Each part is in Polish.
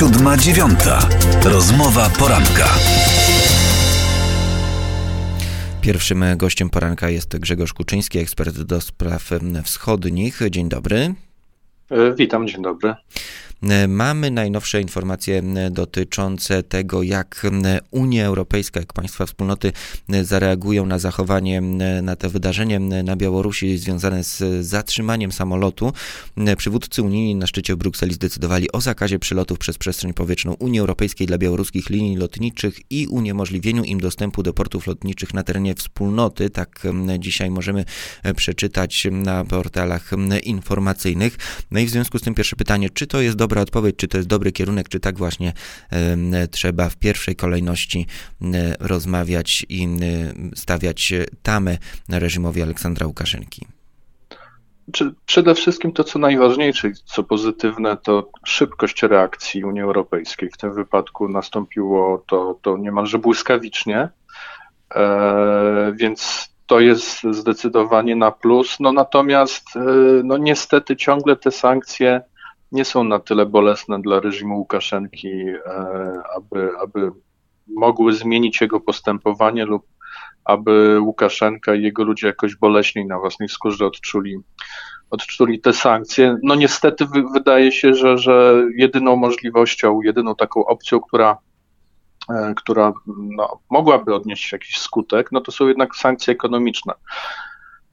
Siódma dziewiąta. Rozmowa poranka. Pierwszym gościem poranka jest Grzegorz Kuczyński, ekspert do spraw wschodnich. Dzień dobry. E, Witam, dzień dobry. Mamy najnowsze informacje dotyczące tego, jak Unia Europejska, jak państwa wspólnoty zareagują na zachowanie, na to wydarzenie na Białorusi związane z zatrzymaniem samolotu. Przywódcy unijni na szczycie w Brukseli zdecydowali o zakazie przylotów przez przestrzeń powietrzną Unii Europejskiej dla białoruskich linii lotniczych i uniemożliwieniu im dostępu do portów lotniczych na terenie wspólnoty. Tak dzisiaj możemy przeczytać na portalach informacyjnych. No i w związku z tym pierwsze pytanie, czy to jest dobre dobra odpowiedź, czy to jest dobry kierunek, czy tak właśnie trzeba w pierwszej kolejności rozmawiać i stawiać tamę reżimowi Aleksandra Łukaszenki. Przede wszystkim to, co najważniejsze, co pozytywne, to szybkość reakcji Unii Europejskiej. W tym wypadku nastąpiło to, to niemalże błyskawicznie, e, więc to jest zdecydowanie na plus. No natomiast, e, no niestety, ciągle te sankcje nie są na tyle bolesne dla reżimu Łukaszenki, e, aby, aby mogły zmienić jego postępowanie lub aby Łukaszenka i jego ludzie jakoś boleśniej na własnej skórze odczuli, odczuli te sankcje. No niestety wydaje się, że, że jedyną możliwością, jedyną taką opcją, która, e, która no, mogłaby odnieść jakiś skutek, no to są jednak sankcje ekonomiczne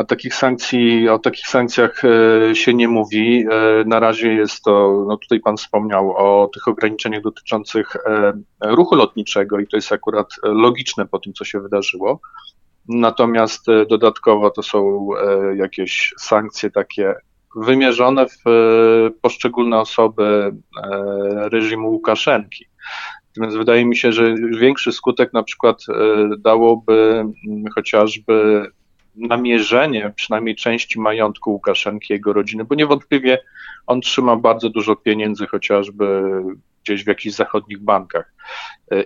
a takich sankcji, o takich sankcjach e, się nie mówi. E, na razie jest to, no tutaj Pan wspomniał o tych ograniczeniach dotyczących e, ruchu lotniczego i to jest akurat logiczne po tym, co się wydarzyło. Natomiast dodatkowo to są jakieś sankcje takie wymierzone w poszczególne osoby reżimu Łukaszenki. Natomiast wydaje mi się, że większy skutek na przykład dałoby chociażby namierzenie przynajmniej części majątku Łukaszenki jego rodziny, bo niewątpliwie on trzyma bardzo dużo pieniędzy chociażby gdzieś w jakichś zachodnich bankach.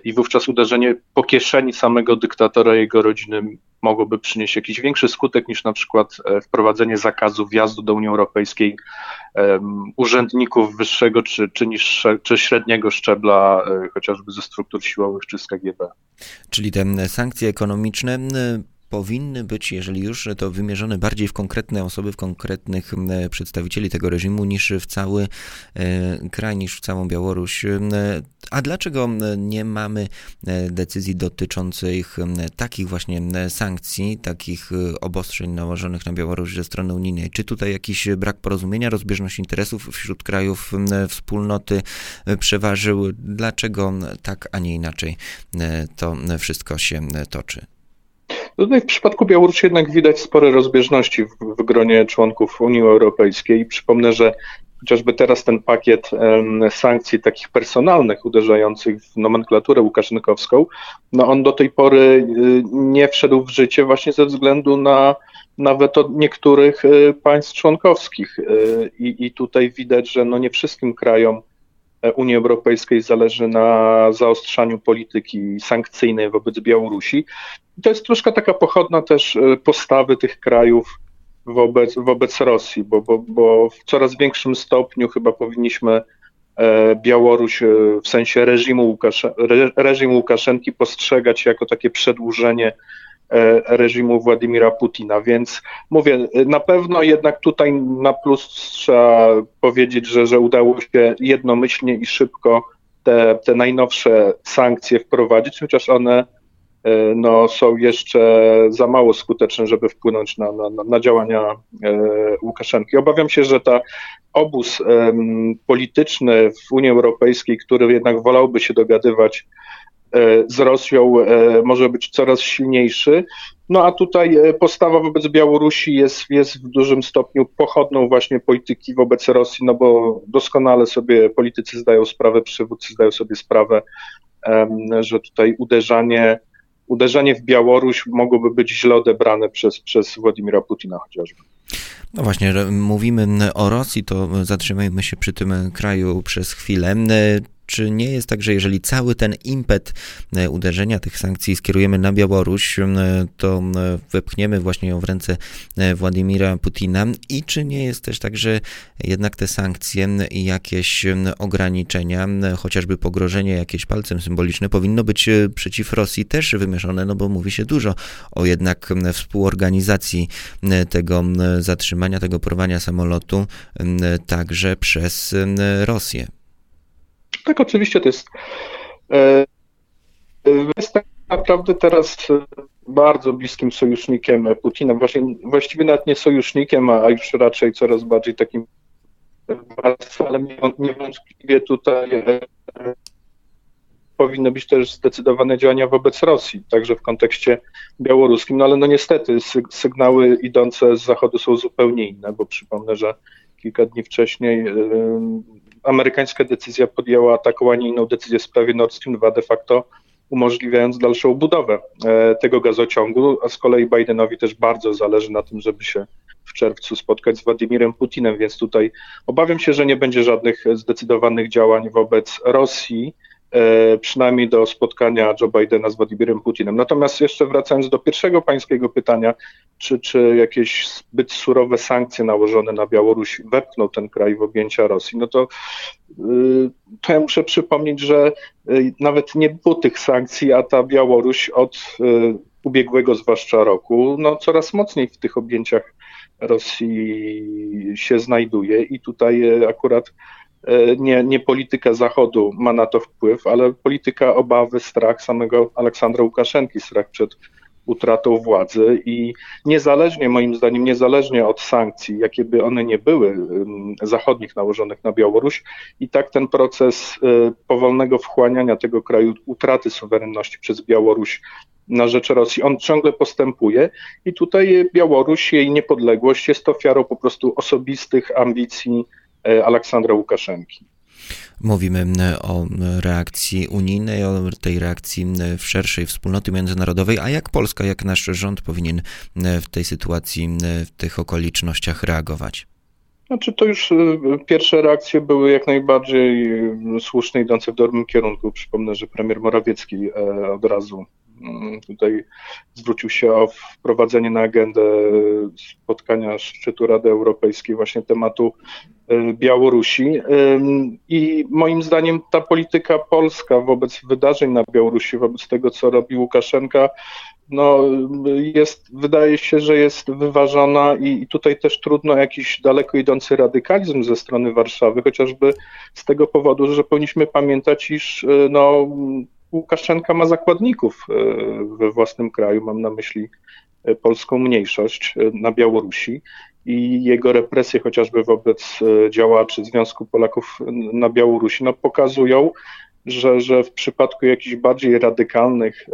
I wówczas uderzenie po kieszeni samego dyktatora i jego rodziny mogłoby przynieść jakiś większy skutek niż na przykład e, wprowadzenie zakazu wjazdu do Unii Europejskiej um, urzędników wyższego czy, czy, niższe, czy średniego szczebla, e, chociażby ze struktur siłowych czy z KGB. Czyli te sankcje ekonomiczne powinny być, jeżeli już, to wymierzone bardziej w konkretne osoby, w konkretnych przedstawicieli tego reżimu, niż w cały e, kraj, niż w całą Białoruś. A dlaczego nie mamy e, decyzji dotyczących takich właśnie sankcji, takich e, obostrzeń nałożonych na Białoruś ze strony unijnej? Czy tutaj jakiś brak porozumienia, rozbieżność interesów wśród krajów wspólnoty przeważył? Dlaczego tak, a nie inaczej to wszystko się toczy? Tutaj w przypadku Białorusi jednak widać spore rozbieżności w, w gronie członków Unii Europejskiej. Przypomnę, że chociażby teraz ten pakiet sankcji takich personalnych uderzających w nomenklaturę łukaszenkowską, no on do tej pory y, nie wszedł w życie właśnie ze względu na nawet od niektórych y, państw członkowskich. Y, I, I tutaj widać, że no nie wszystkim krajom Unii Europejskiej zależy na zaostrzaniu polityki sankcyjnej wobec Białorusi. to jest troszkę taka pochodna też e, postawy tych krajów wobec, wobec Rosji, bo, bo, bo w coraz większym stopniu chyba powinniśmy e, Białoruś e, w sensie reżimu, Łukasze, Łukaszenki postrzegać jako takie przedłużenie reżimu Władimira Putina. Więc mówię, na pewno jednak tutaj na plus trzeba powiedzieć, że, że udało się jednomyślnie i szybko te, te najnowsze sankcje wprowadzić, chociaż one e, no, są jeszcze za mało skuteczne, żeby wpłynąć na, na, na działania e, Łukaszenki. Obawiam się, że ta obóz polityczny w Unii Europejskiej, który jednak wolałby się dogadywać E, z Rosją e, może być coraz silniejszy. No a tutaj e, postawa wobec Białorusi jest, jest w dużym stopniu pochodną właśnie polityki wobec Rosji, no bo doskonale sobie politycy zdają sprawę, przywódcy zdają sobie sprawę, że tutaj uderzanie, uderzenie w Białoruś mogłoby być źle odebrane przez, przez Władimira Putina chociażby. No właśnie, mówimy o Rosji, to zatrzymajmy się przy tym kraju przez chwilę. Czy nie jest tak, że jeżeli cały ten impet e, uderzenia tych sankcji skierujemy na Białoruś, to wepchniemy właśnie ją w ręce Władimira Putina i czy nie jest też tak, że jednak te sankcje i jakieś ograniczenia, chociażby pogrożenie jakieś palcem symboliczne powinno być przeciw Rosji też wymieszone, no bo mówi się dużo o jednak współorganizacji tego zatrzymania, tego porwania samolotu także przez Rosję. Tak, oczywiście to jest. E, jest tak naprawdę teraz bardzo bliskim sojusznikiem Putina, właśnie, właściwie nawet nie sojusznikiem, a już raczej coraz bardziej takim ale niewątpliwie tutaj e, powinny być też zdecydowane działania wobec Rosji, także w kontekście białoruskim, no ale no niestety sygnały idące z zachodu są zupełnie inne, bo przypomnę, że kilka dni wcześniej amerykańska decyzja podjęła taką, a nie inną decyzję w sprawie Nord Stream 2 de facto umożliwiając dalszą budowę e, tego gazociągu, a z kolei Bidenowi też bardzo zależy na tym, żeby się w czerwcu spotkać z Władimirem Putinem, więc tutaj obawiam się, że nie będzie żadnych zdecydowanych działań wobec Rosji, przynajmniej do spotkania Joe Bidena z Władimirem Putinem. Natomiast jeszcze wracając do pierwszego pańskiego pytania, czy, czy jakieś zbyt surowe sankcje nałożone na Białoruś wepchną ten kraj w objęcia Rosji, no to, y, to ja muszę przypomnieć, że y, nawet nie było tych sankcji, a ta Białoruś od y, ubiegłego zwłaszcza roku, no coraz mocniej w tych objęciach Rosji się znajduje i tutaj akurat E, nie, nie polityka Zachodu ma na to wpływ, ale polityka obawy, strach samego Aleksandra Łukaszenki, strach przed utratą władzy. I niezależnie, moim zdaniem, niezależnie od sankcji, jakie by one nie były zachodnich nałożonych na Białoruś, i tak ten proces e, powolnego wchłaniania tego kraju, utraty suwerenności przez Białoruś na rzecz Rosji, on ciągle postępuje. I tutaj Białoruś, jej niepodległość jest ofiarą po prostu osobistych ambicji E, Aleksandra Łukaszenki. Mówimy o reakcji unijnej, o tej reakcji w szerszej wspólnoty międzynarodowej, a jak Polska, jak nasz rząd powinien w tej sytuacji, w tych okolicznościach reagować? Znaczy to już e, pierwsze reakcje były jak najbardziej słuszne, idące w dobrym kierunku. Przypomnę, że premier Morawiecki e, od razu tutaj zwrócił się o wprowadzenie na agendę spotkania szczytu Rady Europejskiej właśnie tematu y, Białorusi. I moim zdaniem ta polityka polska wobec wydarzeń na Białorusi, wobec tego, co robi Łukaszenka, no, jest, wydaje się, że jest wyważona i, i, tutaj też trudno jakiś daleko idący radykalizm ze strony Warszawy, chociażby z tego powodu, że powinniśmy pamiętać, iż y, no, Łukaszenka ma zakładników e, we własnym kraju, mam na myśli e, polską mniejszość e, na Białorusi. I jego represje chociażby wobec działaczy Związku Polaków na Białorusi no, pokazują, że, że w przypadku jakichś bardziej radykalnych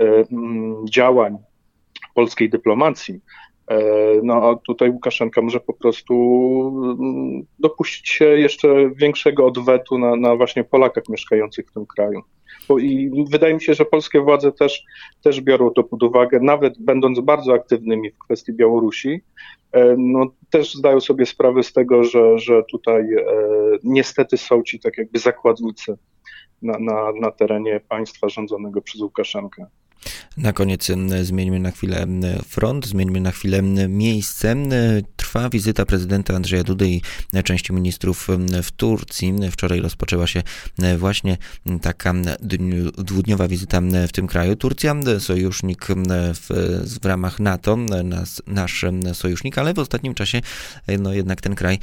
działań polskiej dyplomacji, no tutaj Łukaszenka może po prostu dopuścić się jeszcze większego odwetu na, na właśnie Polakach mieszkających w tym kraju. I wydaje mi się, że polskie władze też, też biorą to pod uwagę, nawet będąc bardzo aktywnymi w kwestii Białorusi, e, no, też zdają sobie sprawę z tego, że, że tutaj e, niestety są ci tak jakby zakładnicy na, na, na terenie państwa rządzonego przez Łukaszenkę. Na koniec zmieńmy na chwilę front, zmieńmy na chwilę miejsce. Trwa wizyta prezydenta Andrzeja Dudy i części ministrów w Turcji. Wczoraj rozpoczęła się właśnie taka dwudniowa wizyta w tym kraju. Turcja, sojusznik w, w ramach NATO, nas, nasz sojusznik, ale w ostatnim czasie no jednak ten kraj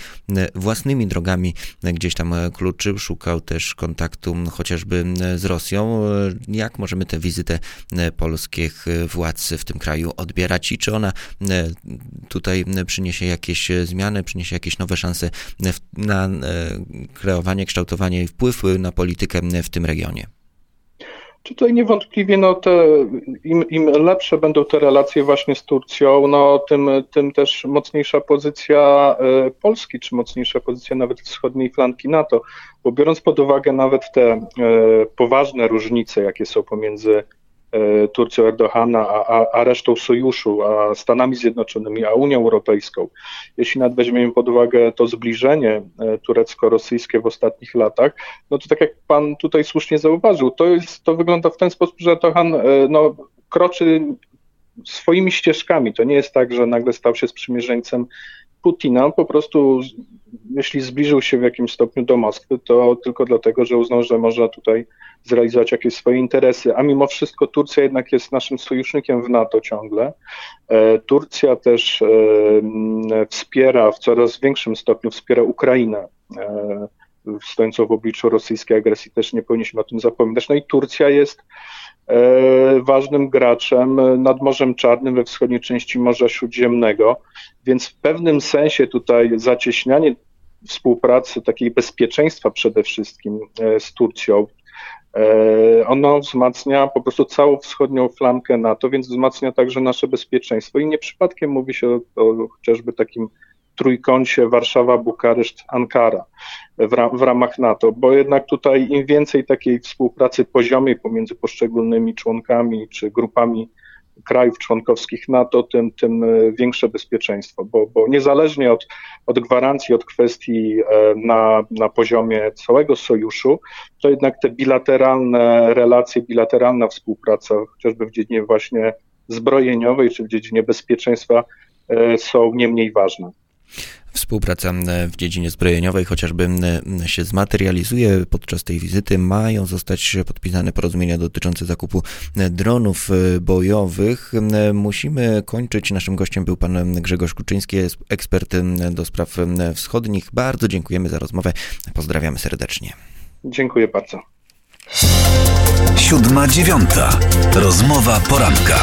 własnymi drogami gdzieś tam kluczył, szukał też kontaktu chociażby z Rosją. Jak możemy tę wizytę polskich władz w tym kraju odbierać i czy ona e, tutaj przyniesie jakieś zmiany, przyniesie jakieś nowe szanse na e, kreowanie, kształtowanie i wpływ na politykę w tym regionie? Tutaj niewątpliwie no te, im, im, lepsze będą te relacje właśnie z Turcją, no tym, tym też mocniejsza pozycja e, Polski, czy mocniejsza pozycja nawet wschodniej flanki NATO, bo biorąc pod uwagę nawet te poważne różnice, jakie są pomiędzy Turcją Erdogana, a, a resztą sojuszu, a Stanami Zjednoczonymi, a Unią Europejską, jeśli nawet weźmiemy pod uwagę to zbliżenie turecko-rosyjskie w ostatnich latach, no to tak jak pan tutaj słusznie zauważył, to, jest, to wygląda w ten sposób, że Erdogan no, kroczy swoimi ścieżkami. To nie jest tak, że nagle stał się sprzymierzeńcem Putina, po prostu jeśli zbliżył się w jakimś stopniu do Moskwy, to tylko dlatego, że uznał, że można tutaj zrealizować jakieś swoje interesy. A mimo wszystko Turcja jednak jest naszym sojusznikiem w NATO ciągle. E, Turcja też e, wspiera w coraz większym stopniu wspiera Ukrainę e, stojącą w obliczu rosyjskiej agresji, też nie powinniśmy o tym zapominać. No i Turcja jest E, ważnym graczem nad Morzem Czarnym we wschodniej części Morza Śródziemnego, więc w pewnym sensie tutaj zacieśnianie współpracy, takiej bezpieczeństwa przede wszystkim e, z Turcją, e, ono wzmacnia po prostu całą wschodnią flankę NATO, więc wzmacnia także nasze bezpieczeństwo. I nie przypadkiem mówi się o, o chociażby takim trójkącie Warszawa, Bukareszt, Ankara w, w, ramach NATO, bo jednak tutaj im więcej takiej współpracy poziomej pomiędzy poszczególnymi członkami czy grupami krajów członkowskich NATO, tym, tym e, większe bezpieczeństwo, bo, bo niezależnie od, od gwarancji, od kwestii e, na, na poziomie całego sojuszu, to jednak te bilateralne relacje, bilateralna współpraca, chociażby w dziedzinie właśnie zbrojeniowej czy w dziedzinie bezpieczeństwa e, są nie mniej ważne. Współpraca w dziedzinie zbrojeniowej chociażby się zmaterializuje. Podczas tej wizyty mają zostać podpisane porozumienia dotyczące zakupu dronów e, bojowych. Musimy kończyć. Naszym gościem był pan Grzegorz Kuczyński, ekspert do spraw wschodnich. Bardzo dziękujemy za rozmowę. Pozdrawiamy serdecznie. Dziękuję bardzo. Siódma dziewiąta. Rozmowa poranka.